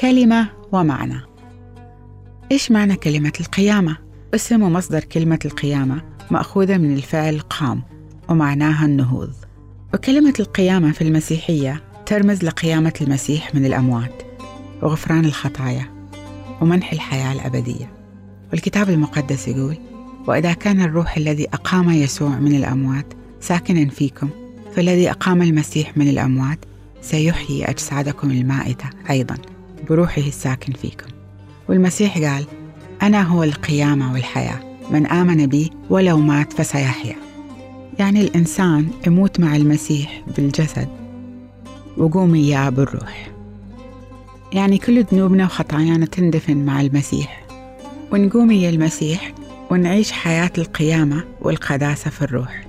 كلمة ومعنى. إيش معنى كلمة القيامة؟ اسم ومصدر كلمة القيامة مأخوذة من الفعل قام ومعناها النهوض. وكلمة القيامة في المسيحية ترمز لقيامة المسيح من الأموات وغفران الخطايا ومنح الحياة الأبدية. والكتاب المقدس يقول وإذا كان الروح الذي أقام يسوع من الأموات ساكنا فيكم فالذي أقام المسيح من الأموات سيحيي أجسادكم المائتة أيضا. بروحه الساكن فيكم. والمسيح قال أنا هو القيامة والحياة. من آمن بي ولو مات فسيحيا. يعني الإنسان يموت مع المسيح بالجسد وقوم إياه بالروح. يعني كل ذنوبنا وخطايانا تندفن مع المسيح. ونقوم إيا المسيح ونعيش حياة القيامة والقداسة في الروح.